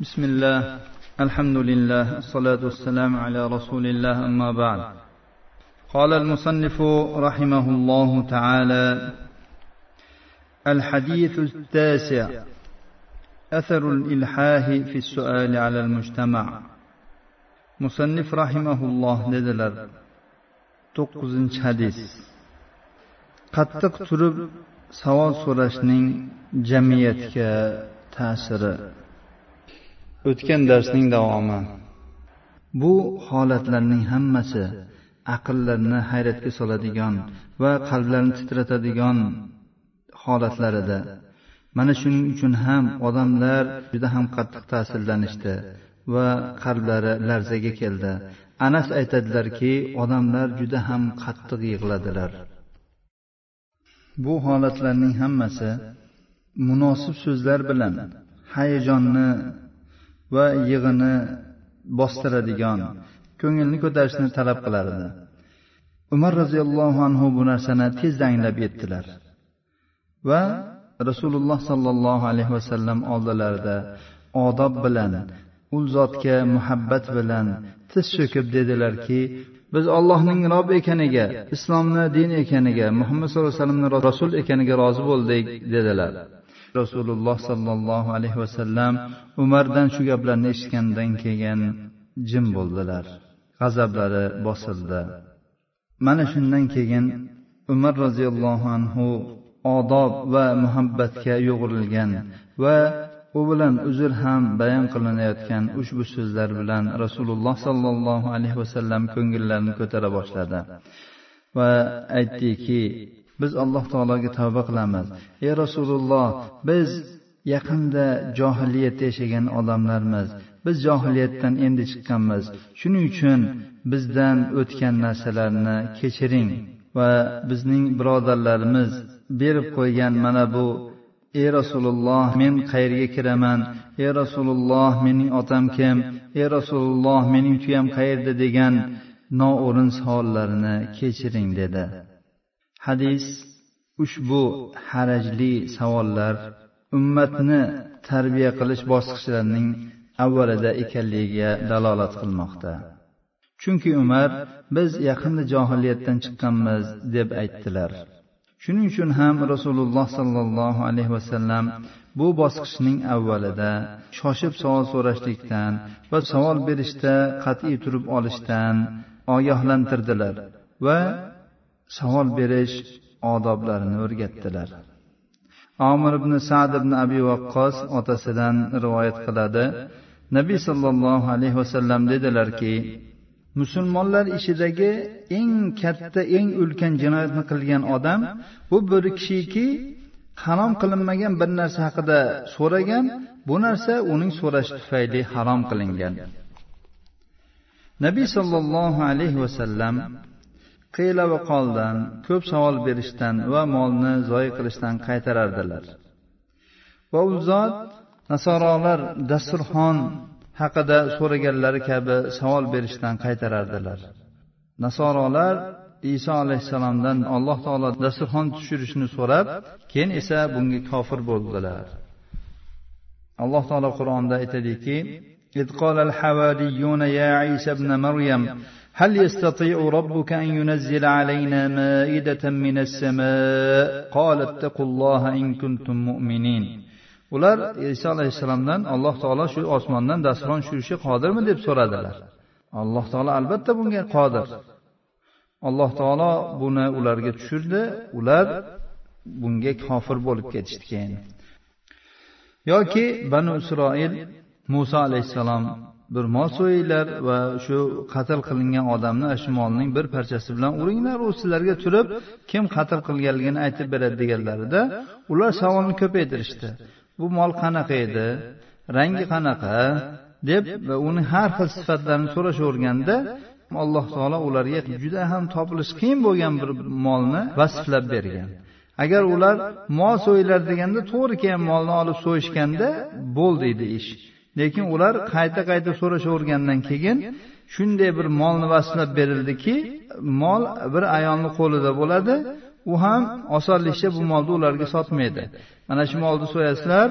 بسم الله الحمد لله الصلاة والسلام على رسول الله أما بعد قال المصنف رحمه الله تعالى الحديث التاسع أثر الإلحاه في السؤال على المجتمع مصنف رحمه الله dedilar to'qqizinchi hadis qattiq turib savol so'rashning jamiyatga ta'siri O'tgan darsning davomi. Bu holatlarning hammasi aqllarni hayratga soladigan va qalblarni titratadigan holatlar edi mana shuning uchun ham odamlar juda ham qattiq ta'sirlanishdi va qalblari larzaga keldi. Anas aytadilarki odamlar juda ham qattiq yig'ladilar. Bu holatlarning hammasi munosib so'zlar bilan hayajonni va yig'ini bostiradigan ko'ngilni ko'tarishni talab qilar edi umar roziyallohu anhu bu narsani tezda anglab yetdilar va rasululloh sollallohu alayhi vasallam oldilarida odob bilan u zotga muhabbat bilan tiz cho'kib dedilarki biz ollohning rob ekaniga islomni din ekaniga muhammad sallallohu alayhi vasallamni rasul ekaniga rozi bo'ldik dedilar. Rasululloh sollallohu alayhi vasallam umardan shu gaplarni eshitgandan keyin jim bo'ldilar. G'azablari bosildi. Mana shundan keyin umar roziyallohu anhu odob va muhabbatga yo'g'rilgan va u bilan uzr ham bayon qilinayotgan ushbu so'zlar bilan rasululloh sollallohu alayhi vasallam ko'ngillarini ko'tara boshladi. Va aytdiki biz alloh taologa tavba qilamiz. Ey rasululloh biz yaqinda johiliyatda yashagan odamlarmiz. Biz johiliyatdan endi chiqqanmiz. Shuning uchun bizdan o'tgan narsalarni kechiring va bizning birodarlarimiz berib qo'ygan mana bu ey rasululloh men qayerga kiraman? Ey rasululloh mening otam kim? Ey rasululloh mening tuyam qayerda? degan noo'rin savollarini kechiring dedi. Hadis ushbu harajli savollar ummatni tarbiya qilish bosqichlarining avvalida ekanligiga dalolat qilmoqda. Chunki umar biz yaqinda johiliyatdan chiqqanmiz deb aytdilar. Shuning uchun ham rasululloh sollallohu alayhi vasallam bu bosqichning avvalida shoshib savol so'rashlikdan va savol berishda qat'iy turib olishdan ogohlantirdilar va savol berish odoblarini o'rgatdilar. Omir ibn sad ibn abi vaqqos otasidan rivoyat qiladi. Nabiy sollallohu alayhi vasallam dedilarki musulmonlar ichidagi eng katta eng ulkan jinoyatni qilgan odam bu bir kishiki harom qilinmagan bir narsa haqida so'ragan bu narsa uning so'rashi tufayli harom qilingan. Nabiy sollallohu alayhi vasallam qiyla va qoldan ko'p savol berishdan va molni zoyi qilishdan qaytarardilar va u zot nasorolar dasturxon haqida so'raganlari kabi savol berishdan qaytarardilar nasorolar iso alayhissalomdan alloh taolo dasturxon tushirishni so'rab keyin esa bunga kofir bo'ldilar alloh taolo qur'onda aytadiki إذ قال الحواريون يا عيسى ابن مريم هل يستطيع ربك أن ينزل علينا مائدة من السماء قال اتقوا الله إن كنتم مؤمنين ular iso alayhissalomdan alloh taolo shu osmondan dasturxon tushirishga qodirmi deb so'radilar alloh taolo albatta bunga qodir alloh taolo buni ularga tushirdi ular bunga kofir bo'lib ketishdi keyin yoki banu isroil muso alayhissalom bir mol so'yinglar va shu qatl qilingan odamni shu molning bir parchasi bilan uringlar u sizlarga turib kim qatl qilganligini aytib beradi deganlarida ular savolni ko'paytirishdi. bu mol qanaqa edi? Rangi qanaqa? deb va uning har xil sifatlarini so'rashaverganda alloh taolo ularga juda ham topilishi qiyin bo'lgan bir molni vasflab bergan. agar ular mol so'yinglar deganda to'g'ri kelgan molni olib so'yishganda bo'ldi edi ish lekin ular qayta qayta so'rashavergandan keyin shunday bir molni vasflab berildiki mol bir ayolni qo'lida bo'ladi u ham osonlikcha bu molni ularga sotmaydi. Mana shu molni so'yasizlar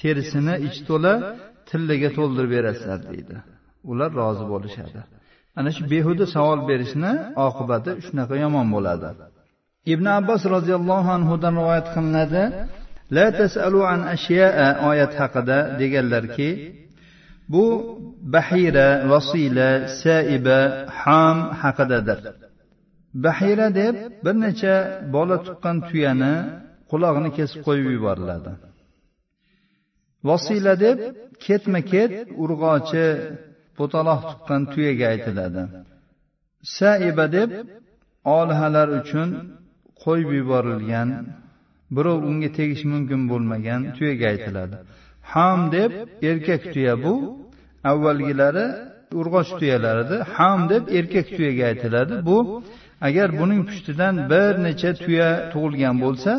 terisini ichi to'la tillaga to'ldirib berasizlar deydi. Ular rozi bo'lishadi. Ana shu behuda savol berishni oqibati shunaqa yomon bo'ladi. Ibn abbos roziyallohu anhudan rivoyat qilinadi la tasalu an ashyaa oyat haqida deganlarki bu bahira vasila saiba ham haqidadir bahira deb bir necha bola tuqqan tuyani qulog'ini kesib qo'yib yuboriladi. Vasila deb ketma ket urg'ochi po'taloq tuqqan tuyaga aytiladi. Saiba deb olihalar uchun qo'yib yuborilgan birov unga tegishi mumkin bo'lmagan tuyaga aytiladi. Ham deb erkak tuya bu avvalgilari urg'och tuyalar edi ham deb erkak tuyaga aytiladi. Bu agar buning pushtidan bir necha tuya tug'ilgan bo'lsa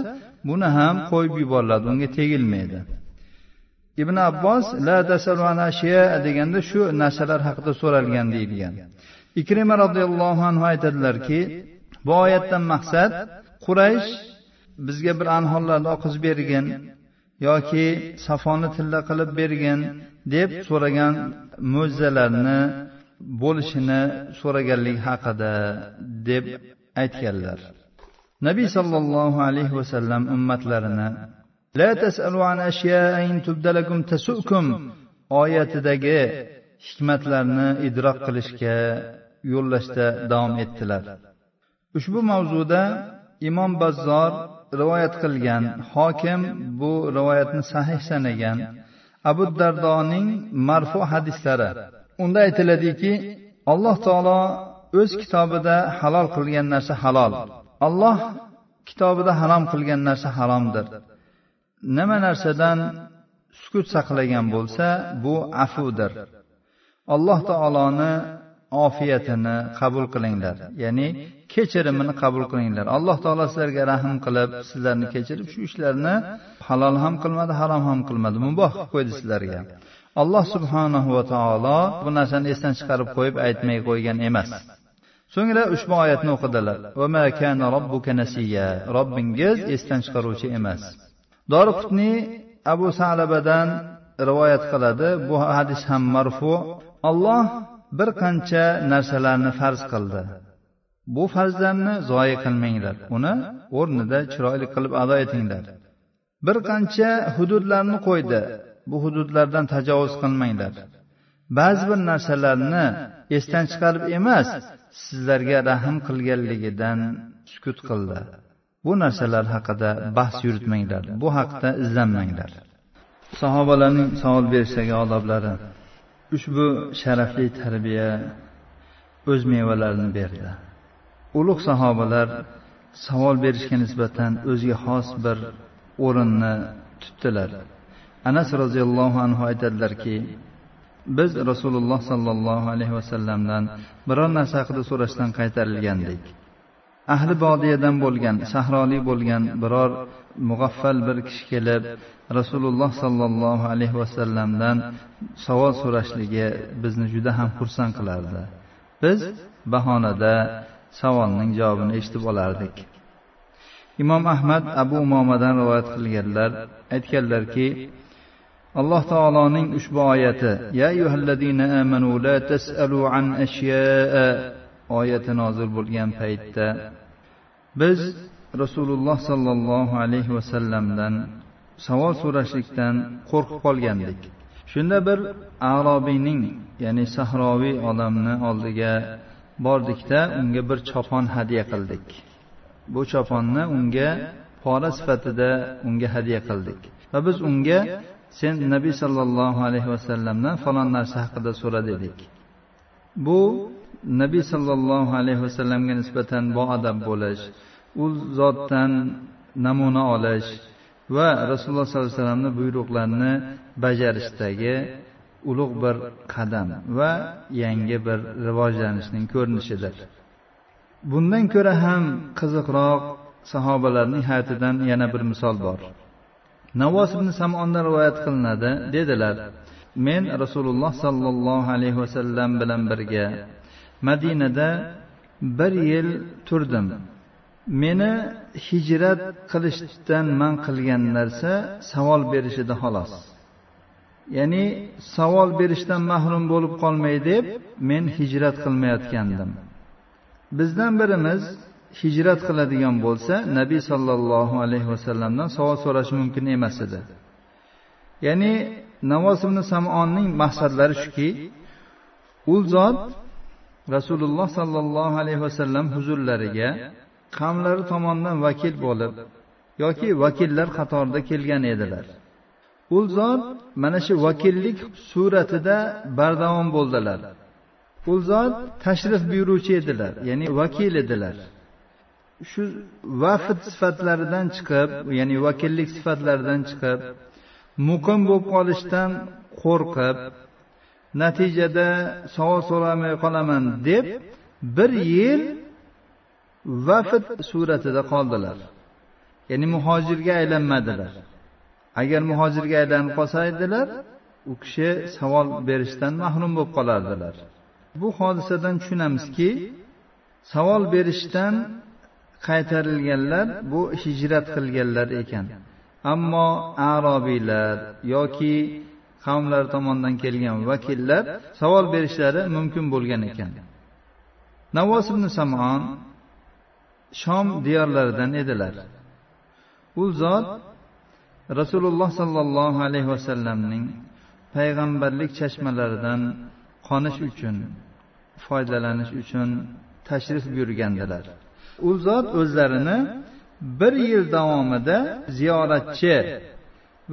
buni ham qo'yib yuboriladi unga tegilmaydi. Ibn abbos la deganda shu narsalar haqida so'ralgan deyilgan. Ikrima roziyallohu anhu aytadilarki bu oyatdan maqsad quraysh bizga bir anhorlarni oqizib bergin yoki safoni tilla qilib bergin deb so'ragan mo'jizalarni bo'lishini so'raganligi haqida deb aytganlar. Nabiy sollallohu alayhi vasallam ummatlarini la tasalu an ashyain tubdalakum tasukum oyatidagi hikmatlarni idrok qilishga yo'llashda davom etdilar. Ushbu mavzuda imom bazzor rivoyat qilgan hokim bu rivoyatni sahih sanagan abu dardoning marfu hadislari. Unda aytiladiki alloh taolo o'z kitobida halol qilgan narsa halol. Alloh kitobida harom qilgan narsa haromdir. Nima narsadan sukut saqlagan bo'lsa bu afudir. Alloh taoloni ofiyatini qabul qilinglar. Ya'ni kechirimini qabul qilinglar. Alloh taolo sizlarga rahm qilib sizlarni kechirib shu ishlarni halol ham qilmadi harom ham qilmadi. Muboh qilib qo'ydi sizlarga. Alloh subhanahu va taolo bu narsani esdan chiqarib qo'yib aytmay qo'ygan emas. So'ngra ushbu oyatni o'qidilar. Robbingiz esdan chiqaruvchi emas. Doriqutniy abu salabadan rivoyat qiladi. Bu hadis ham marfu. Alloh bir qancha narsalarni farz qildi. Bu farzlarni zoyi qilmanglar. Uni o'rnida chiroyli qilib ado etinglar. Bir qancha hududlarni qo'ydi. Bu hududlardan tajovuz qilmanglar. Ba'zi bir narsalarni esdan chiqarib emas sizlarga rahm qilganligidan sukut qildi. Bu narsalar haqida bahs yuritmanglar. Bu haqda izlanmanglar. Sahobalarning savol berishdagi odoblari. Ushbu sharafli tarbiya o'z mevalarini berdi. Ulug' sahobalar savol berishga nisbatan o'ziga xos bir o'rinni tutdilar. Anas roziyallohu anhu aytadilarki biz rasululloh sollallohu alayhi vasallamdan biror narsa haqida so'rashdan qaytarilgandik. Ahli bodiyadan bo'lgan sahroli bo'lgan biror mug'affal bir kishi kelib rasululloh sollallohu alayhi vasallamdan savol so'rashligi bizni juda ham xursand qilardi. Biz bahonada savolning javobini eshitib olardik. Imom ahmad abu umomadan rivoyat qilganlar aytganlarki alloh taoloning ushbu oyati ya ayyuhallazina amanu la tasalu an ashyaa oyati nozil bo'lgan paytda biz rasululloh sollallohu alayhi vasallamdan savol so'rashlikdan qo'rqib qolgandik. Shunda bir arobiyning ya'ni sahroviy odamni oldiga bordikda unga bir chopon hadya qildik. Bu choponni unga pora sifatida unga hadya qildik. Va biz unga sen nabiy sollallohu alayhi vasallamdan falon narsa haqida so'ra dedik. Bu nabiy sollallohu alayhi vasallamga nisbatan boadab bo'lish u zotdan namuna olish va rasululloh sollallohu alayhi vasallamni buyruqlarini bajarishdagi ulug' bir qadam va yangi bir rivojlanishning ko'rinishidir. Bundan ko'ra ham qiziqroq sahobalarning hayotidan yana bir misol bor. Navos ibn samondan rivoyat qilinadi dedilar men rasululloh sollallohu alayhi vasallam bilan birga madinada bir yil turdim. Meni hijrat qilishdan man qilgan narsa savol berishida xolos. Ya'ni savol berishdan mahrum bo'lib qolmay deb men hijrat qilmayotgandim. Bizdan birimiz hijrat qiladigan bo'lsa nabiy sollallohu alayhi vasallamdan savol so'rash mumkin emas edi. Ya'ni navoz ibn samonning maqsadlari shuki u zot rasululloh sollallohu alayhi vasallam huzurlariga qavmlari tomonidan vakil bo'lib yoki vakillar qatorida kelgan edilar. U zot mana shu vakillik suratida bardavom bo'ldilar. U zot tashrif buyuruvchi edilar ya'ni vakil edilar. Shu vafd sifatlaridan chiqib ya'ni vakillik sifatlaridan chiqib muqim bo'lib qolishdan qo'rqib natijada savol so'ramay qolaman deb bir yil vafd suratida qoldilar. Ya'ni muhojirga aylanmadilar. Agar muhojirga aylanib qolsa edilar u kishi savol berishdan mahrum bo'lib qolardilar. Bu hodisadan tushunamizki savol berishdan qaytarilganlar bu hijrat qilganlar ekan. Ammo arobiylar yoki qavmlari tomonidan kelgan vakillar savol berishlari mumkin bo'lgan ekan. Navos ibn samon shom diyorlaridan edilar. U zot rasululloh sollallohu alayhi vasallamning payg'ambarlik chashmalaridan qonish uchun foydalanish uchun tashrif buyurgandilar. U zot o'zlarini bir yil davomida ziyoratchi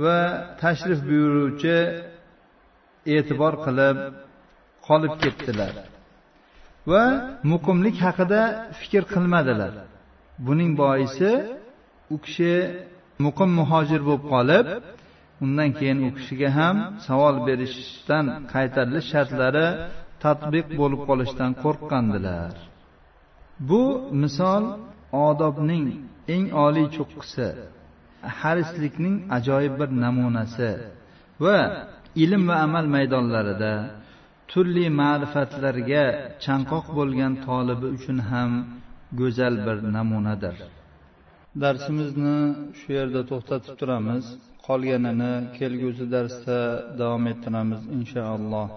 va tashrif buyuruvchi e'tibor qilib qolib ketdilar. Va muqimlik haqida fikr qilmadilar. Buning boisi u kishi muqim muhojir bo'lib qolib undan keyin u kishiga ham savol berishdan qaytarilish shartlari tatbiq bo'lib qolishdan qo'rqqandilar. Bu misol odobning eng oliy cho'qqisi. Harislikning ajoyib bir namunasi va ilm va amal maydonlarida turli ma'rifatlarga chanqoq bo'lgan tolibi uchun ham go'zal bir namunadir. Darsimizni shu yerda to'xtatib turamiz. Qolganini kelgusi darsda davom ettiramiz inshaalloh